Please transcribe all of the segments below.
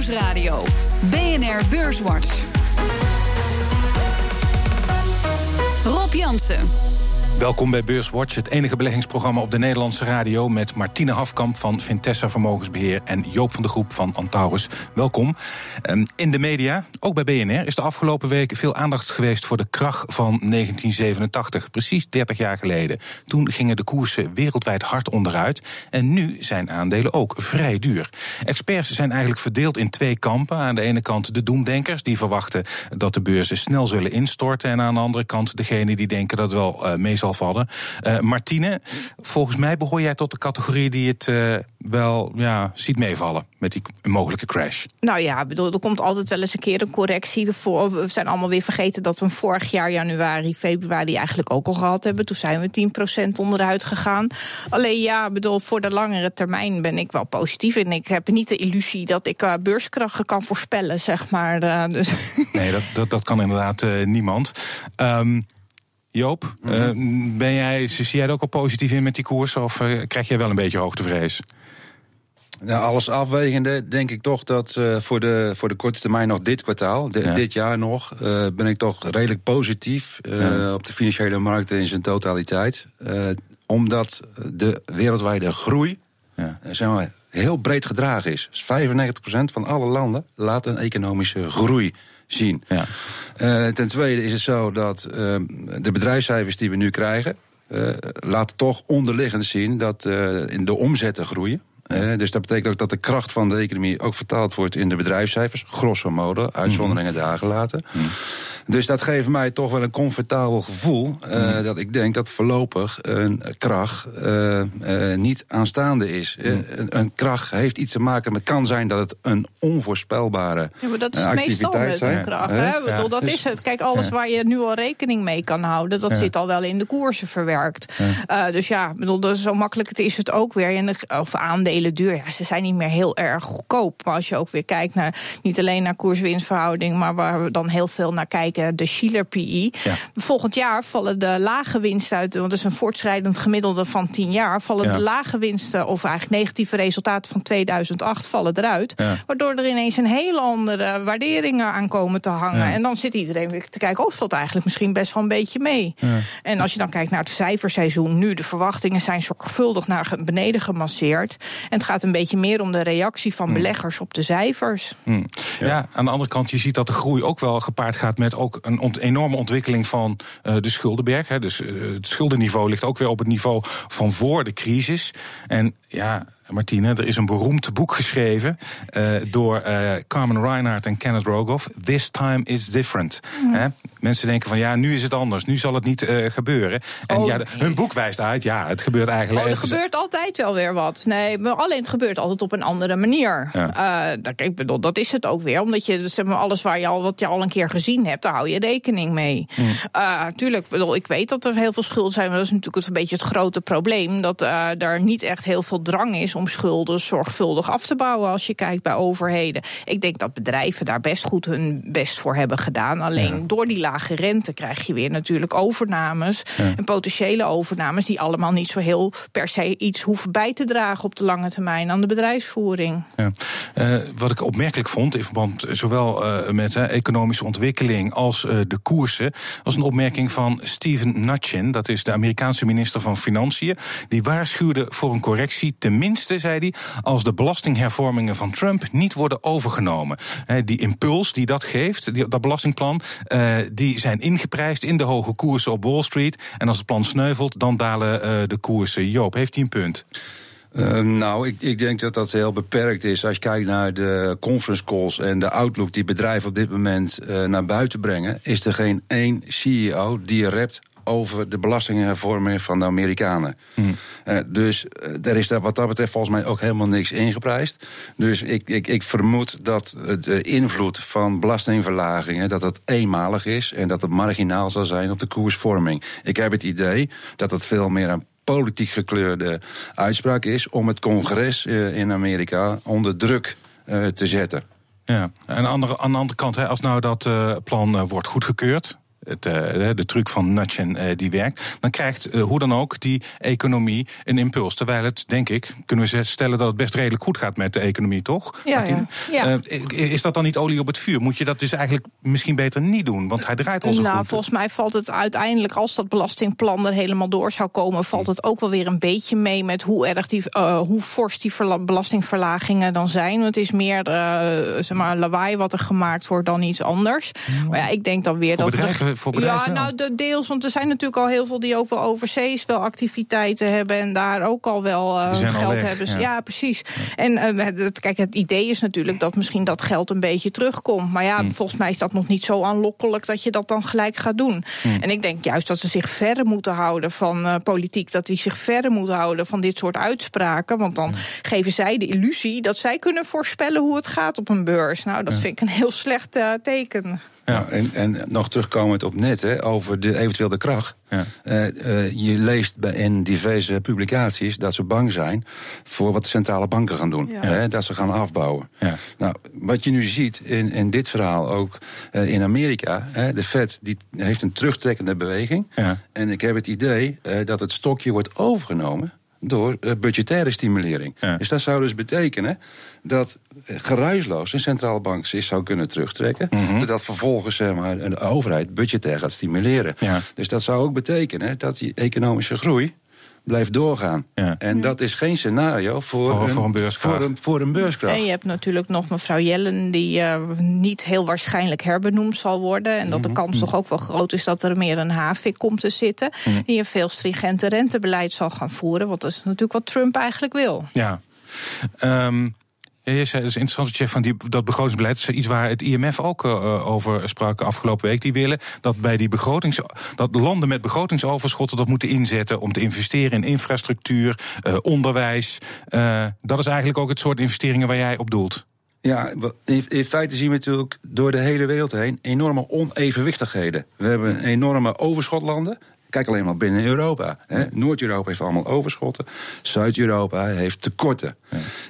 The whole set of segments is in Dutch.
Nieuwsradio. BNR Beurswatch. Rob Jansen. Welkom bij Beurswatch, het enige beleggingsprogramma op de Nederlandse radio... met Martine Hafkamp van Vintessa Vermogensbeheer... en Joop van de Groep van Antaurus. Welkom. Ehm, in de media, ook bij BNR, is de afgelopen week veel aandacht geweest... voor de krach van 1987, precies 30 jaar geleden. Toen gingen de koersen wereldwijd hard onderuit... en nu zijn aandelen ook vrij duur. Experts zijn eigenlijk verdeeld in twee kampen. Aan de ene kant de doemdenkers, die verwachten... dat de beurzen snel zullen instorten... en aan de andere kant degene die denken dat wel uh, mee zal vallen. Uh, Martine, volgens mij behoor jij tot de categorie die het uh, wel ja, ziet meevallen met die mogelijke crash. Nou ja, bedoel, er komt altijd wel eens een keer een correctie. Voor. We zijn allemaal weer vergeten dat we vorig jaar januari, februari eigenlijk ook al gehad hebben. Toen zijn we 10% onderuit gegaan. Alleen ja, bedoel, voor de langere termijn ben ik wel positief. En ik heb niet de illusie dat ik uh, beurskrachten kan voorspellen, zeg maar. Uh, dus. Nee, dat, dat, dat kan inderdaad uh, niemand. Um, Joop, mm -hmm. uh, ben jij, zie jij er ook al positief in met die koers? Of uh, krijg jij wel een beetje hoogtevrees? Nou, alles afwegende denk ik toch dat uh, voor, de, voor de korte termijn nog dit kwartaal, de, ja. dit jaar nog, ben ik toch redelijk positief ja. op de financiële markten in zijn totaliteit. omdat de wereldwijde groei ja. zeg maar, heel breed gedragen is. Dus 95% van alle landen laat een economische groei zien. Ja. Uh, ten tweede is het zo dat uh, de bedrijfscijfers die we nu krijgen, uh, laten toch onderliggend zien dat in de omzetten groeien. Uh, dus dat betekent ook dat de kracht van de economie ook vertaald wordt in de bedrijfscijfers. Grosso modo, uitzonderingen mm. daar gelaten. Mm. Dus dat geeft mij toch wel een comfortabel gevoel. Uh, mm. Dat ik denk dat voorlopig een kracht uh, uh, niet aanstaande is. Mm. een, een kracht heeft iets te maken met. kan zijn dat het een onvoorspelbare ja, maar dat is activiteit meestal zijn. Een kracht, hè? Bedoel, dat dus, is het. Kijk, alles ja. waar je nu al rekening mee kan houden, dat ja. zit al wel in de koersen verwerkt. dus ja, bedoel, dat zo makkelijk is het ook weer. En de, of aandelen duur. Ja, ze zijn niet meer heel erg goedkoop. Maar als je ook weer kijkt naar niet alleen naar koers-winstverhouding, maar waar we dan heel veel naar kijken, de Schiller PE. Ja. Volgend jaar vallen de lage winsten uit, want dat is een voortschrijdend gemiddelde van 10 jaar, vallen ja. de lage winsten, of eigenlijk negatieve resultaten van 2008, vallen eruit. Ja. Waardoor er ineens een hele andere waarderingen aan komen te hangen. En dan zit iedereen weer te kijken, oh, valt eigenlijk misschien best wel een beetje mee. En als je dan kijkt naar het cijferseizoen nu, de verwachtingen zijn zorgvuldig naar beneden gemasseerd. En het gaat een beetje meer om de reactie van beleggers op de cijfers. Hmm. Ja. aan de andere kant, je ziet dat de groei ook wel gepaard gaat met ook een enorme ontwikkeling van uh, de schuldenberg. Hè. Dus uh, het schuldenniveau ligt ook weer op het niveau van voor de crisis. En ja, Martine, er is een beroemd boek geschreven uh, door uh, Carmen Reinhardt en Kenneth Rogoff. This time is different. Mm. Mensen denken van ja, nu is het anders. Nu zal het niet uh, gebeuren. En oh, ja, de, hun boek wijst uit, ja, het gebeurt eigenlijk. Oh, er gebeurt altijd wel weer wat. Nee, maar alleen het gebeurt altijd op een andere manier. Ja. ik bedoel, dat is het ook weer. Omdat je zeg maar, alles waar je al, wat je al een keer gezien hebt, daar hou je rekening mee. Mm. tuurlijk, bedoel, ik weet dat er heel veel schulden zijn, maar dat is natuurlijk een beetje het grote probleem. Dat er niet echt heel veel drang is om schulden zorgvuldig af te bouwen als je kijkt bij overheden. Ik denk dat bedrijven daar best goed hun best voor hebben gedaan. Alleen ja. door die lage rente krijg je weer natuurlijk overnames ja. en potentiële overnames die allemaal niet zo heel per se iets hoeven bij te dragen op de lange termijn aan de bedrijfsvoering. Ja. Uh, wat ik opmerkelijk vond in verband zowel uh, met uh, economische ontwikkeling als de koersen, was een opmerking van Steven Mnuchin, dat is de Amerikaanse minister van Financiën. Die waarschuwde voor een correctie tenminste zei hij, als de belastinghervormingen van Trump niet worden overgenomen. Die impuls die dat geeft, dat belastingplan, uh, die zijn ingeprijsd in de hoge koersen op Wall Street. En als het plan sneuvelt, dan dalen uh, de koersen. Joop, heeft hij een punt? Uh, nou, ik, ik, denk dat dat heel beperkt is. Als je kijkt naar de conference calls en de outlook die bedrijven op dit moment naar buiten brengen, is er geen één CEO die rept over de belastinghervorming van de Amerikanen. Hmm. Uh, dus uh, er is daar wat dat betreft volgens mij ook helemaal niks ingeprijsd. Dus ik, ik, ik vermoed dat de invloed van belastingverlagingen dat dat eenmalig is en dat het marginaal zal zijn op de koersvorming. Ik heb het idee dat het veel meer een politiek gekleurde uitspraak is om het congres in Amerika onder druk te zetten. Ja, en aan de, aan de andere kant, hè, als nou dat plan wordt goedgekeurd, het, de truc van nudgen die werkt, dan krijgt hoe dan ook die economie een impuls. Terwijl het, denk ik, kunnen we stellen dat het best redelijk goed gaat met de economie, toch? Ja, ja. ja. is dat dan niet olie op het vuur? Moet je dat dus eigenlijk misschien beter niet doen? Want hij draait al zo nou, goed. Volgens mij valt het uiteindelijk, als dat belastingplan er helemaal door zou komen, valt het ook wel weer een beetje mee met hoe erg die, hoe fors die belastingverlagingen dan zijn. Want het is meer zeg maar, lawaai wat er gemaakt wordt dan iets anders. Maar ja, ik denk dan weer voor dat. Bedrijven, voor bedrijven? Ja, nou, de deels. Want er zijn natuurlijk al heel veel die ook wel overzees wel activiteiten hebben en daar ook al wel uh, geld hebben. Ja, precies. En uh, het, kijk, het idee is natuurlijk dat misschien dat geld een beetje terugkomt. Maar ja, hmm. volgens mij is dat nog niet zo aanlokkelijk dat je dat dan gelijk gaat doen. Hmm. En ik denk juist dat ze zich verder moeten houden van uh, politiek. Dat die zich verder moeten houden van dit soort uitspraken. Want dan hmm. geven zij de illusie dat zij kunnen voorspellen hoe het gaat op een beurs. Nou, dat vind ik een heel slecht teken. Ja. En, en nog op net hè, over de eventuele kracht. Ja. Uh, uh, je leest bij, in diverse publicaties dat ze bang zijn voor wat de centrale banken gaan doen. Ja. Hè, dat ze gaan afbouwen. Ja. Nou, wat je nu ziet in, in dit verhaal ook uh, in Amerika, hè, de Fed die heeft een terugtrekkende beweging. En ik heb het idee dat het stokje wordt overgenomen door uh, budgettaire stimulering. Dus dat zou dus betekenen dat uh, geruisloos een centrale bank zich zou kunnen terugtrekken. Mm Dat vervolgens zeg maar, een overheid budgetair gaat stimuleren. Ja. Dus dat zou ook betekenen dat die economische groei blijft doorgaan. Ja. En dat is geen scenario voor, voor, een, voor, een. Voor een, voor een beurskracht. En je hebt natuurlijk nog mevrouw Jellen, die uh, niet heel waarschijnlijk herbenoemd zal worden. En dat de mhm. kans toch ook wel groot is dat er meer een havik komt te zitten. Mm Die een veel stringente rentebeleid zal gaan voeren. Want dat is natuurlijk wat Trump eigenlijk wil. Ja. Um, ja, dat is interessant dat van die, dat begrotingsbeleid. is iets waar het IMF ook uh, over sprak afgelopen week. Die willen dat bij die begrotings, dat landen met begrotingsoverschotten dat moeten inzetten om te investeren in infrastructuur, uh, onderwijs. Dat is eigenlijk ook het soort investeringen waar jij op doelt. Ja, in feite zien we natuurlijk door de hele wereld heen enorme onevenwichtigheden. We hebben enorme overschotlanden Kijk alleen maar binnen Europa. Noord-Europa heeft allemaal overschotten. Zuid-Europa heeft tekorten.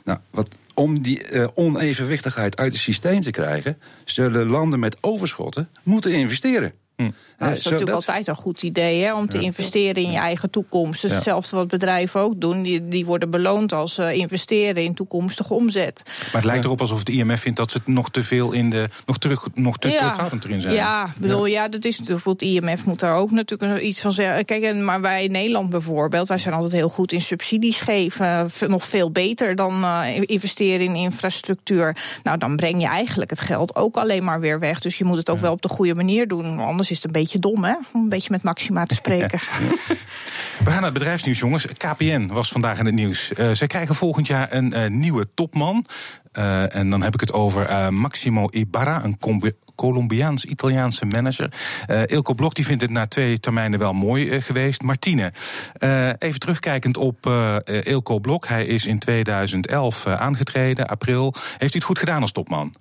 Nou, wat, om die uh, onevenwichtigheid uit het systeem te krijgen, zullen landen met overschotten moeten investeren. Hm. Dat is natuurlijk altijd een goed idee hè, om te investeren in je eigen toekomst. Dus hetzelfde wat bedrijven ook doen. Die, die worden beloond als uh, investeren in toekomstige omzet. Maar het lijkt erop alsof het IMF vindt dat ze nog te veel in de. nog, terug, nog te terughoudend erin zijn. Ja, bedoel, ja. dat is bijvoorbeeld. IMF moet daar ook natuurlijk iets van zeggen. Kijk, maar wij in Nederland bijvoorbeeld, wij zijn altijd heel goed in subsidies geven. Nog veel beter dan uh, investeren in infrastructuur. Nou, dan breng je eigenlijk het geld ook alleen maar weer weg. Dus je moet het ook wel op de goede manier doen. Anders is het een beetje dom, hè? Om een beetje met Maxima te spreken. We gaan naar het bedrijfsnieuws, jongens. KPN was vandaag in het nieuws. Uh, zij krijgen volgend jaar een uh, nieuwe topman. Uh, en dan heb ik het over Maximo Ibarra, een Colombiaans-Italiaanse manager. Ilko Blok die vindt het na twee termijnen wel mooi geweest. Martine, even terugkijkend op Ilko Blok. Hij is in 2011 aangetreden, april. Heeft hij het goed gedaan als topman?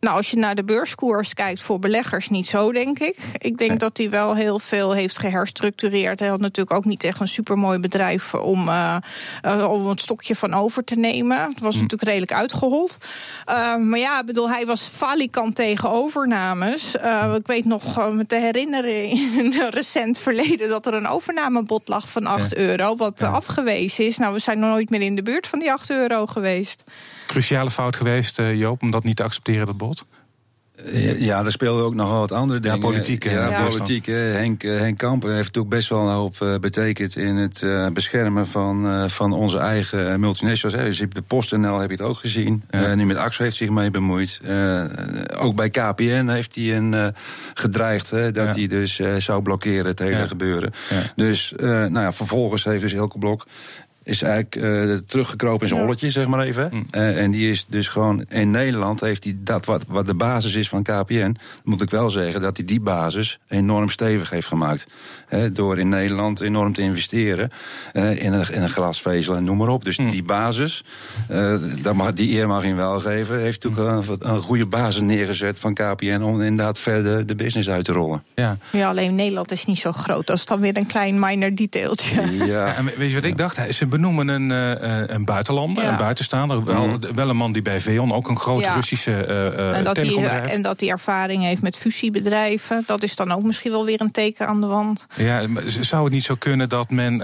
Nou, als je naar de beurskoers kijkt voor beleggers, niet zo, denk ik. Ik denk dat hij wel heel veel heeft geherstructureerd. Hij had natuurlijk ook niet echt een supermooi bedrijf om, uh, om het stokje van over te nemen. Het was hm. natuurlijk redelijk uitgehold. Uh, maar ja, ik bedoel, hij was falikant tegen overnames. Uh, ik weet nog me te herinneren in een recent verleden dat er een overnamebod lag van 8 euro, wat afgewezen is. Nou, we zijn nog nooit meer in de buurt van die 8 euro geweest cruciale fout geweest, eh, Joop, om dat niet te accepteren, dat bod? Ja, er speelden ook nog wat andere dingen. Ja, politiek. Ja, politiek. Henk, eh, Henk Kampen heeft natuurlijk best wel een hoop eh, betekend in het beschermen van, van onze eigen multinationals. Dus de PostNL heb je het ook gezien. Ja. nu met AXO heeft zich mee bemoeid. ook bij KPN heeft hij een, gedreigd hè, dat hij dus zou blokkeren het hele gebeuren. Dus nou ja, vervolgens heeft dus Elke Blok is eigenlijk uh, teruggekropen in zijn holletje, zeg maar even. Mm. Uh, en die is dus gewoon in Nederland heeft hij dat wat, wat de basis is van KPN. Moet ik wel zeggen dat hij die basis enorm stevig heeft gemaakt. Uh, door in Nederland enorm te investeren in, een, in een glasvezel en noem maar op. Dus mm. die basis, dat mag, die eer mag hij wel geven, heeft natuurlijk een, een, goede basis neergezet van KPN om inderdaad verder de business uit te rollen. Ja, ja alleen Nederland is niet zo groot. Dat is dan weer een klein minor detailtje. Ja. en weet je wat ik dacht? Ze benoemen een, uh, een buitenlander, een buitenstaander. Wel, mhm. wel een man die bij Veon, ook een grote Russische uh, en dat telecombedrijf. en dat hij ervaring heeft met fusiebedrijven. Dat is dan ook misschien wel weer een teken aan de wand. Ja, zou het niet zo kunnen dat men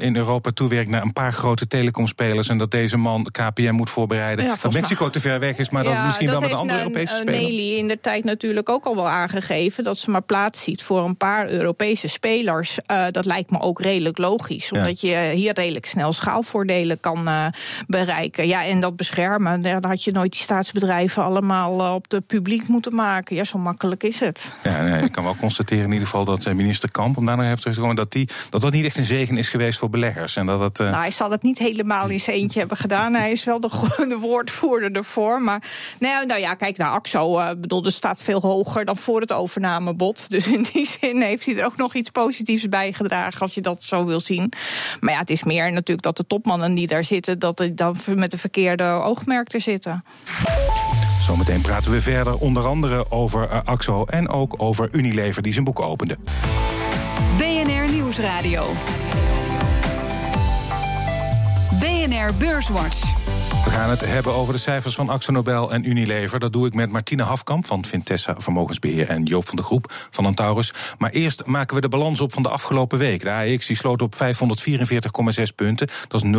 in Europa toewerkt naar een paar grote telecomspelers... en dat deze man KPN moet voorbereiden? dat Mexico te ver weg is, maar dat het misschien wel met een andere Europese speler... Nelly in de tijd natuurlijk ook al wel aangegeven... dat ze maar plaats ziet voor een paar Europese spelers. dat lijkt me ook redelijk logisch, omdat je hier redelijk snel schaalvoordelen kan uh, bereiken. Ja, en dat beschermen, daar had je nooit die staatsbedrijven allemaal uh, op de publiek moeten maken. Ja, zo makkelijk is het. Ja, nee, ik kan wel constateren in ieder geval dat uh, minister Kamp, om daar nog even te komen, dat, die, dat dat niet echt een zegen is geweest voor beleggers. En dat het, Nou, hij zal het niet helemaal in zijn eentje hebben gedaan. Hij is wel de, de woordvoerder ervoor. Maar nou, nou ja, kijk naar AXO. Uh, bedoel, er staat veel hoger dan voor het overnamebod. Dus in die zin heeft hij er ook nog iets positiefs bijgedragen, als je dat zo wil zien. Maar ja, het is meer natuurlijk dat de topmannen die daar zitten, dat die dan met de verkeerde oogmerk er zitten. Zometeen praten we verder onder andere over uh, AXO en ook over Unilever die zijn boek opende. BNR Nieuwsradio. BNR Beurswatch. We gaan het hebben over de cijfers van Axo Nobel en Unilever. Dat doe ik met Martine Hafkamp van Vintessa Vermogensbeheer en Joop van de Groep van Antaurus. Maar eerst maken we de balans op van de afgelopen week. De AEX die sloot op 544,6 punten. Dat is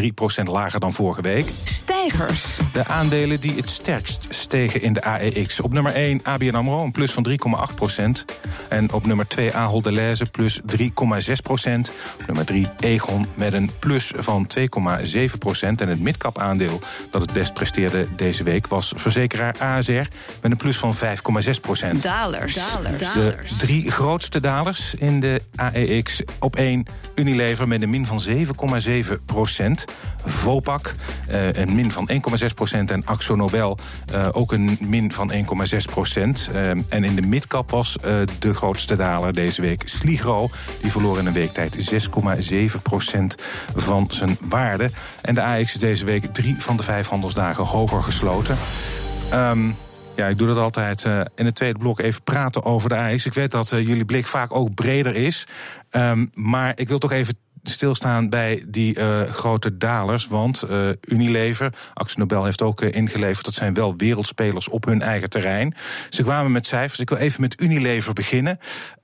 0,3 procent lager dan vorige week. Stijgers. De aandelen die het sterkst stegen in de AEX. Op nummer 1 ABN AMRO, een plus van 3,8 procent. En op nummer 2 Ahold Delhaize, plus 3,6 procent. Op nummer 3 Egon met een plus van 2,7 procent. En het midcap aandeel dat het best presteerde deze week was verzekeraar ASR met een plus van 5,6 procent. Dalers. De drie grootste dalers in de AEX op één Unilever met een min van 7,7 procent. Vopak uh, een min van 1,6 procent en Axo Nobel uh, ook een min van 1,6 procent. Uh, en in de midcap was de grootste daler deze week Sligro. Die verloor in een weektijd 6,7 procent van zijn waarde. En de AEX is deze week van de vijf handelsdagen hoger gesloten. Um, ja, ik doe dat altijd uh, in het tweede blok even praten over de ijs. Ik weet dat uh, jullie blik vaak ook breder is. Um, maar ik wil toch even stilstaan bij die uh, grote dalers. Want Unilever, Axel Nobel heeft ook ingeleverd... dat zijn wel wereldspelers op hun eigen terrein. Ze kwamen met cijfers. Ik wil even met Unilever beginnen.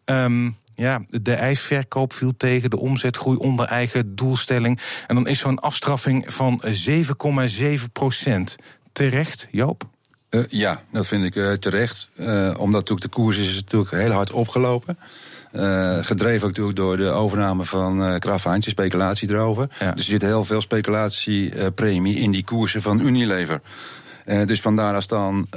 Um, ja, de ijsverkoop viel tegen, de omzetgroei onder eigen doelstelling. En dan is zo'n afstraffing van 7,7 procent. Terecht, Joop? Uh, ja, dat vind ik uh, terecht. Uh, omdat natuurlijk de koers is natuurlijk heel hard opgelopen. gedreven ook door de overname van Kravaantje, speculatie erover. Ja. Dus er zit heel veel speculatiepremie in die koersen van Unilever. dus vandaar als dan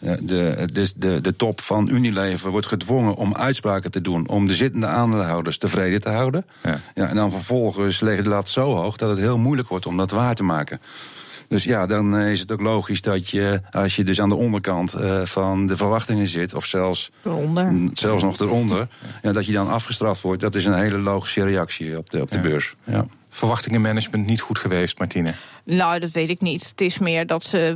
de, de, de, de top van Unilever wordt gedwongen om uitspraken te doen om de zittende aandeelhouders tevreden te houden. Ja. Ja, en dan vervolgens leggen de lat zo hoog dat het heel moeilijk wordt om dat waar te maken. Dus ja, dan eh, is het ook logisch dat je, als je dus aan de onderkant uh, van de verwachtingen zit, of zelfs, eronder. zelfs nog eronder, ja, dat je dan afgestraft wordt. Dat is een hele logische reactie op de, op de ja. beurs. Ja. Verwachtingenmanagement niet goed geweest, Martine? Nou, dat weet ik niet. Het is meer dat ze,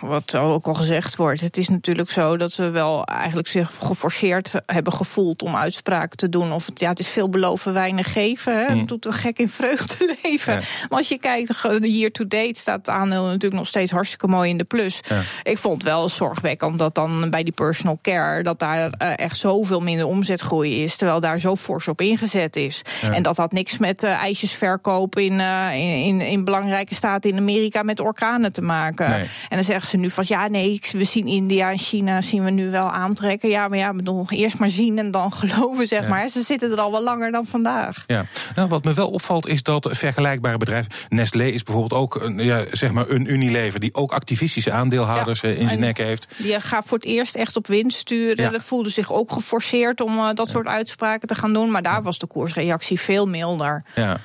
wat ook al gezegd wordt, het is natuurlijk zo dat ze wel eigenlijk zich geforceerd hebben gevoeld om uitspraken te doen. Of het, ja, het is veel beloven, weinig geven. Hè? Hmm. Het doet een gek in vreugde leven. Ja. Maar als je kijkt, year to date staat het aandeel natuurlijk nog steeds hartstikke mooi in de plus. Ja. Ik vond wel zorgwekkend dat dan bij die personal care, dat daar echt zoveel minder omzetgroei is, terwijl daar zo fors op ingezet is. Ja. En dat had niks met uh, ijsjesverkoop in, uh, in, in, in belangrijke staten in Amerika met orkanen te maken. Nee. En dan zeggen ze nu van ja, nee, we zien India en China zien we nu wel aantrekken. Ja, maar ja, bedoel, eerst maar zien en dan geloven, zeg ja. maar. Ze zitten er al wel langer dan vandaag. Ja, nou, wat me wel opvalt is dat vergelijkbare bedrijven, Nestlé is bijvoorbeeld ook een, ja, zeg maar een Unilever die ook activistische aandeelhouders ja, in zijn nek heeft. Die gaat voor het eerst echt op winst sturen. Ja. Voelde zich ook geforceerd om uh, dat soort uitspraken te gaan doen. Maar daar was de koersreactie veel milder. Ja.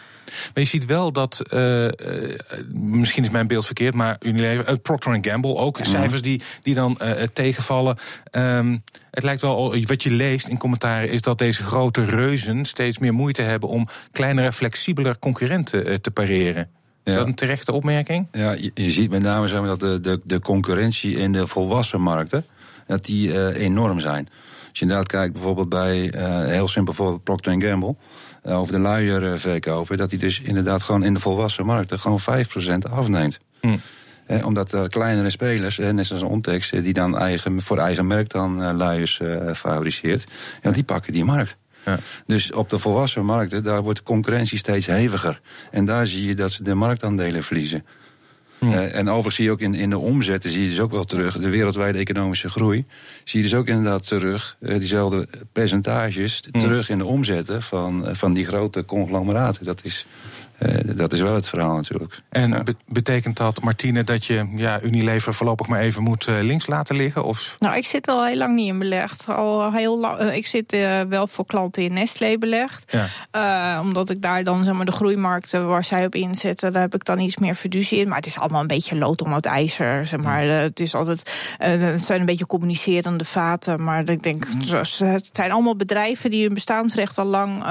Maar je ziet wel dat, uh, misschien is mijn beeld verkeerd, maar Unilever, uh, Procter Gamble ook, mm. cijfers die, die dan tegenvallen. Um, het lijkt wel, wat je leest in commentaren, is dat deze grote reuzen steeds meer moeite hebben om kleinere, flexibeler concurrenten te pareren. Is dat een terechte opmerking? Ja, je, je ziet met name zeg maar, dat de, de, de concurrentie in de volwassen markten, dat die enorm zijn. Als je inderdaad kijkt bijvoorbeeld bij, heel simpel bijvoorbeeld Procter Gamble over de luier verkopen, dat die dus inderdaad gewoon in de volwassen markt er gewoon 5% afneemt. Hm. Eh, omdat kleinere spelers, eh, net zoals Ontex, die dan eigen, voor eigen merk dan luiers fabriceert, ja, die pakken die markt. Ja. Dus op de volwassen markten, daar wordt de concurrentie steeds heviger. En daar zie je dat ze de marktaandelen verliezen. Uh, en overigens zie je ook in, in de omzetten, zie je dus ook wel terug, de wereldwijde economische groei, zie je dus ook inderdaad terug, uh, diezelfde percentages, terug in de omzetten van, van die grote conglomeraten. Dat is dat is wel het verhaal natuurlijk. En betekent dat, Martine, dat je ja, Unilever voorlopig maar even moet uh, links laten liggen? Of? Nou, ik zit al heel lang niet in belegd. Al heel lang, uh, ik zit wel voor klanten in Nestlé belegd. Ja. omdat ik daar dan zeg maar, de groeimarkten waar zij op inzetten, daar heb ik dan iets meer fiducie in. Maar het is allemaal een beetje lood om het ijzer. Zeg maar. Het, is altijd, het zijn een beetje communicerende vaten. Maar ik denk, mm. het zijn allemaal bedrijven die hun bestaansrecht al lang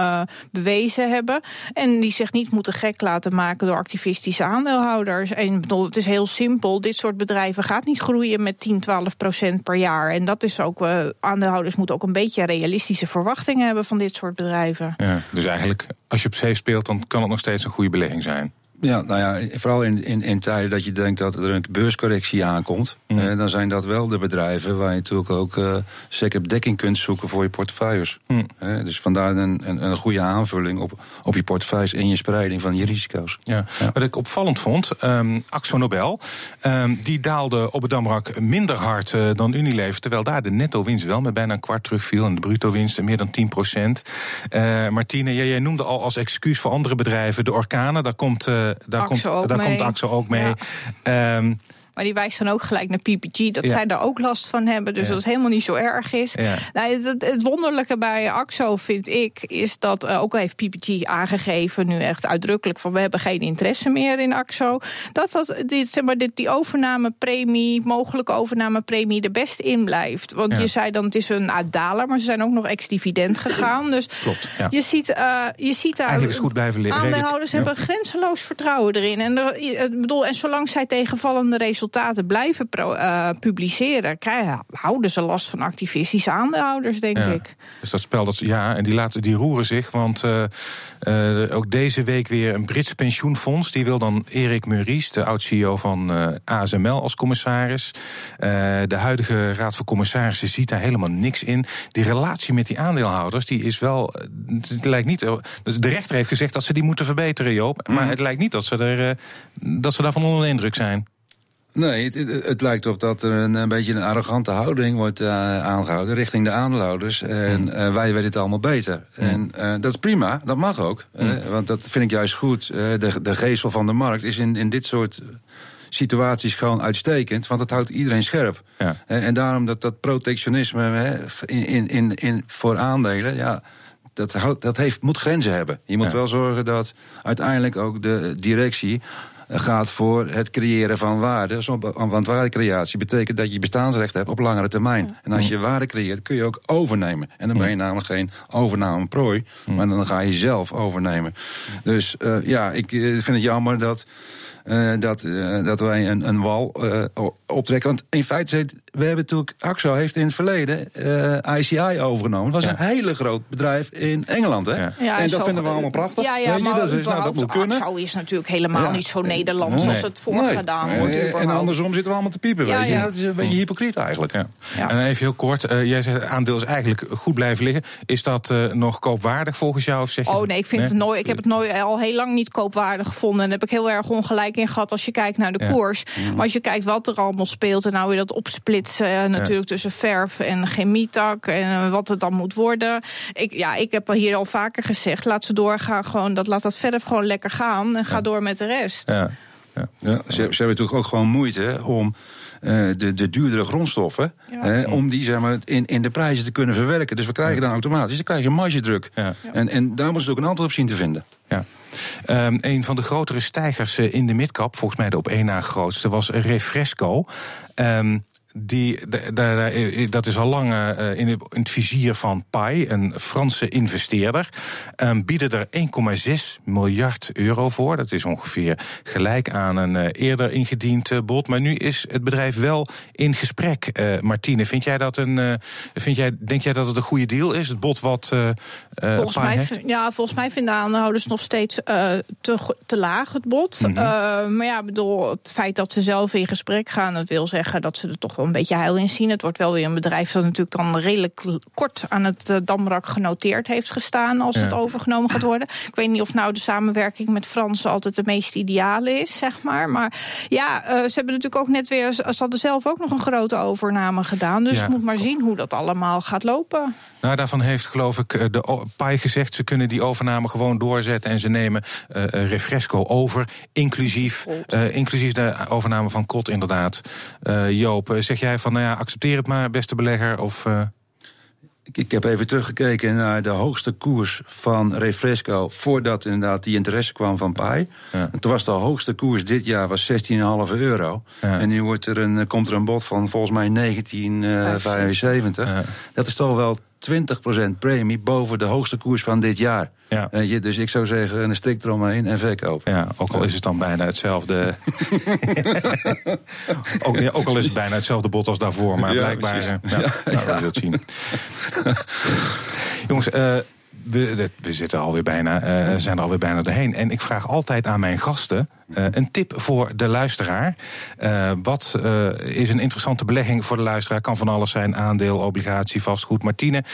bewezen hebben. En die zich niet moeten gek laten maken door activistische aandeelhouders. En bedoel, het is heel simpel. Dit soort bedrijven gaat niet groeien met 10, 12 procent per jaar. En dat is ook, uh, aandeelhouders moeten ook een beetje realistische verwachtingen hebben van dit soort bedrijven. Ja, dus eigenlijk, als je op zee speelt, dan kan het nog steeds een goede belegging zijn. Ja, nou ja, vooral in, in, in tijden dat je denkt dat er een beurscorrectie aankomt. Mm. Eh, dan zijn dat wel de bedrijven waar je natuurlijk ook uh, zeker dekking kunt zoeken voor je portefeuilles. Mm. Eh, dus vandaar een, een, een, goede aanvulling op, op je portefeuilles en je spreiding van je risico's. Ja. Wat ik opvallend vond, um, Axo Nobel, um, die daalde op het Damrak minder hard uh, dan Unilever. Terwijl daar de netto-winst wel met bijna een kwart terugviel. En de bruto-winst meer dan 10 procent. Martine, jij, jij, noemde al als excuus voor andere bedrijven de orkanen. Daar komt daar, komt, daar komt AXO ook mee. Ja. Um, maar die wijst dan ook gelijk naar PPG, dat zij daar ook last van hebben. Dus dat het helemaal niet zo erg is. Nou, het, het, wonderlijke bij AXO vind ik, is dat uh, ook al heeft PPG aangegeven, nu echt uitdrukkelijk, van we hebben geen interesse meer in AXO. Dat, dat dit, zeg maar, dit, die overnamepremie, mogelijke overnamepremie, er best in blijft. Want je zei dan, het is een daler, maar ze zijn ook nog ex-dividend gegaan. Dus Klopt, je, ziet, uh, je ziet daar. Eigenlijk is goed blijven liggen. Aandeelhouders hebben grenzeloos vertrouwen erin. En, er, bedoel, en zolang zij tegenvallende resultaten resultaten blijven uh, publiceren, krijgen, houden ze last van activistische aandeelhouders, denk ik. Dus dat spel, dat, ja, en die, laten, die roeren zich. Want uh, uh, ook deze week weer een Brits pensioenfonds. Die wil dan Erik Meuries, de oud-CEO van ASML, als commissaris. de huidige raad van commissarissen ziet daar helemaal niks in. Die relatie met die aandeelhouders, die is wel. Het lijkt niet. De rechter heeft gezegd dat ze die moeten verbeteren, Joop. Maar mhm. het lijkt niet dat ze, er, dat ze daarvan onder de indruk zijn. Nee, het, het, lijkt op dat er een, een beetje een arrogante houding wordt uh, aangehouden richting de aandeelhouders. En mm. uh, wij weten het allemaal beter. Mm. En uh, dat is prima, dat mag ook. Mm. want dat vind ik juist goed. de, de geestel van de markt is in, in dit soort situaties gewoon uitstekend. Want het houdt iedereen scherp. Ja. en daarom dat, dat protectionisme in, in, in, voor aandelen. Ja, dat, houdt, dat heeft, moet grenzen hebben. Je moet wel zorgen dat uiteindelijk ook de directie gaat voor het creëren van waarde. Want waardecreatie betekent dat je bestaansrecht hebt op langere termijn. En als je waarde creëert, kun je ook overnemen. En dan ben je namelijk geen overnameprooi, maar dan ga je zelf overnemen. Dus uh, ja, ik eh, vind het jammer dat uh, dat, uh, dat wij een, een wal uh, optrekken. Want in feite, we hebben natuurlijk, AXO heeft in het verleden ICI overgenomen. Dat was een hele groot bedrijf in Engeland. Hè? Ja. en dat vinden we allemaal prachtig. Ja, ja, maar dat, is, nou, dat moet kunnen. AXO is natuurlijk helemaal niet zo Nederlands als het voorgedaan nee. wordt. En andersom zitten we allemaal te piepen. Weet je? Dat is een beetje hypocriet eigenlijk. Ja. En even heel kort, jij zegt aandeel is eigenlijk goed blijven liggen. Is dat nog koopwaardig volgens jou? Of zeg je oh nee, ik, vind Het nooit, ik heb het nooit, al heel lang niet koopwaardig gevonden. En heb ik heel erg ongelijk in gehad als je kijkt naar de koers. Maar als je kijkt wat er allemaal speelt en nou weer dat opsplitsen eh, natuurlijk tussen verf en chemietak en eh, wat het dan moet worden. Ik, ja, ik heb hier al vaker gezegd, laat ze doorgaan, gewoon, dat, laat dat verf gewoon lekker gaan en ga door met de rest. Ja. Ja. ja. ze, ze, hebben natuurlijk ook gewoon moeite om uh, de, de duurdere grondstoffen, ja. om die zeg maar, in, in de prijzen te kunnen verwerken. Dus we krijgen dan automatisch, dan krijg je margedruk. Ja. En, en daar moeten ze ook een antwoord op zien te vinden. Ja. Um, een van de grotere stijgers eh, in de midcap, volgens mij de op één na grootste, was Refresco. Um, die, dat is al lang uh, in, het vizier van PAI, een Franse investeerder. Um, bieden er 1,6 miljard euro voor. Dat is ongeveer gelijk aan een uh, eerder ingediend uh, bod. Maar nu is het bedrijf wel in gesprek. Martine, vind jij dat een, vind jij, denk jij dat het een goede deal is? Het bod wat volgens mij, heeft? Ja, volgens mij vinden aandeelhouders nog steeds te, te laag het bod. Mm -hmm. maar ja, bedoel, het feit dat ze zelf in gesprek gaan, dat wil zeggen dat ze er toch wel een beetje heil in zien. Het wordt wel weer een bedrijf dat natuurlijk dan redelijk kort aan het uh, Damrak genoteerd heeft gestaan als het overgenomen gaat worden. Ik weet niet of nou de samenwerking met Fransen altijd de meest ideale is, zeg maar. Maar ja, uh, ze hebben natuurlijk ook net weer, ze hadden zelf ook nog een grote overname gedaan. Dus ja. moet maar zien hoe dat allemaal gaat lopen. Nou, daarvan heeft geloof ik eh, de PAI gezegd... ze kunnen die overname gewoon doorzetten... en ze nemen uh, Refresco over, inclusief, uh, inclusief de overname van Kot inderdaad. Uh, Joop, zeg jij van, nou ja, accepteer het maar, beste belegger, of... Ik, ik heb even teruggekeken naar de hoogste koers van Refresco... voordat inderdaad die interesse kwam van PAI. Ja. En toen was de hoogste koers dit jaar was 16,5 euro. Ja. En nu wordt er een, komt er een bod van volgens mij 19,75. Ja. Dat is toch wel 20% premie boven de hoogste koers van dit jaar. Ja. Uh, dus ik zou zeggen, een strikt eromheen en verkoop. Ja, ook al is het dan bijna hetzelfde. ook, ja, ook, al is het bijna hetzelfde bod als daarvoor, maar ja, blijkbaar. Ja, ja, nou, we zullen zien. Jongens, uh, we, we, zitten alweer bijna, uh, zijn er alweer bijna doorheen. En ik vraag altijd aan mijn gasten uh, een tip voor de luisteraar. Uh, wat is een interessante belegging voor de luisteraar? Kan van alles zijn, aandeel, obligatie, vastgoed. Martine,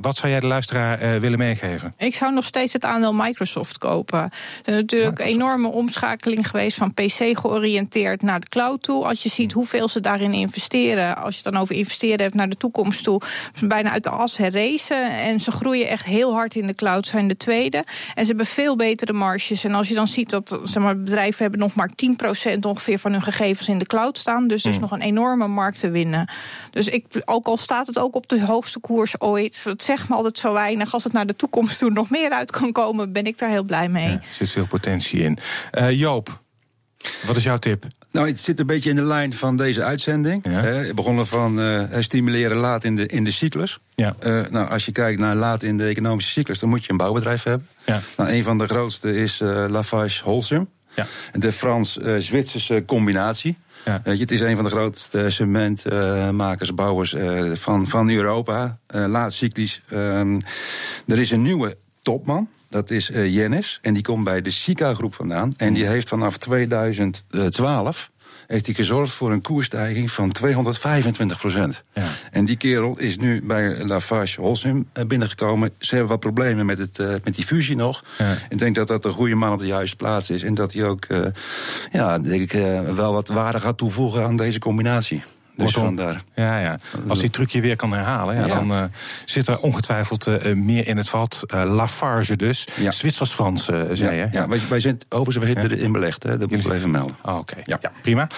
wat zou jij de luisteraar willen meegeven? Ik zou nog steeds het aandeel Microsoft kopen. Er is natuurlijk een enorme omschakeling geweest van PC georiënteerd naar de cloud toe. Als je ziet hoeveel ze daarin investeren, als je het dan over investeren hebt naar de toekomst toe, bijna uit de as herrezen. En ze groeien echt heel hard in de cloud, zijn de tweede. En ze hebben veel betere marges. En als je dan ziet dat zeg maar, bedrijven hebben nog maar 10% ongeveer van hun gegevens in de cloud staan. Dus er is mm. nog een enorme markt te winnen. Dus ik, ook al staat het ook op de hoogste koers ooit, het zegt me altijd zo weinig. Als het naar de toekomst toe nog meer uit kan komen, ben ik daar heel blij mee. Ja, er zit veel potentie in. Uh, Joop, wat is jouw tip? Nou, het zit een beetje in de lijn van deze uitzending. Ja. He, begonnen van uh, stimuleren laat in de, in de cyclus. Ja. Uh, nou, als je kijkt naar laat in de economische cyclus, dan moet je een bouwbedrijf hebben. Ja. Nou, een van de grootste is uh, Lafarge Holcim. Ja. De Frans-Zwitserse combinatie. Ja. Uh, het is een van de grootste cementmakers, bouwers uh, van, van Europa. Laat cyclisch. Ehm, er is een nieuwe topman. Dat is Jennis. En die komt bij de Sika-groep vandaan. En die heeft vanaf 2012 heeft hij gezorgd voor een koersstijging van 225 procent. Ja. En die kerel is nu bij Lafarge Holcim eh, binnengekomen. Ze hebben wat problemen met, het, uh, met die fusie nog. Ja. Ik denk dat dat een goede man op de juiste plaats is. En dat hij ook uh, ja, denk ik, wel wat waarde gaat toevoegen aan deze combinatie. Dus vandaar. Ja, ja. Als die trucje weer kan herhalen, ja, dan uh, zit er ongetwijfeld uh, meer in het vat. Uh, Lafarge dus. Ja. Zwitsers-Frans, zei je. Ja, wij, wij zijn overigens we zitten erin belegd. Hè. Dat moet ik even melden. Oh, Oké, okay. ja. prima.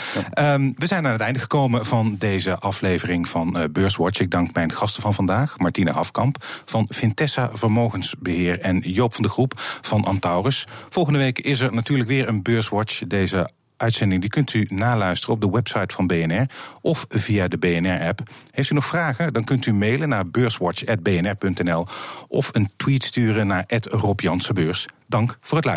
Um, we zijn aan het einde gekomen van deze aflevering van Beurswatch. Ik dank mijn gasten van vandaag, Martine Afkamp van Vintessa Vermogensbeheer en Joop van de Groep van Antaurus. Volgende week is er natuurlijk weer een Beurswatch. Deze uitzending die kunt u naluisteren op de website van BNR of via de BNR-app. Heeft u nog vragen? Dan kunt u mailen naar beurswatch.bnr.nl of een tweet sturen naar Rob Dank voor het luisteren.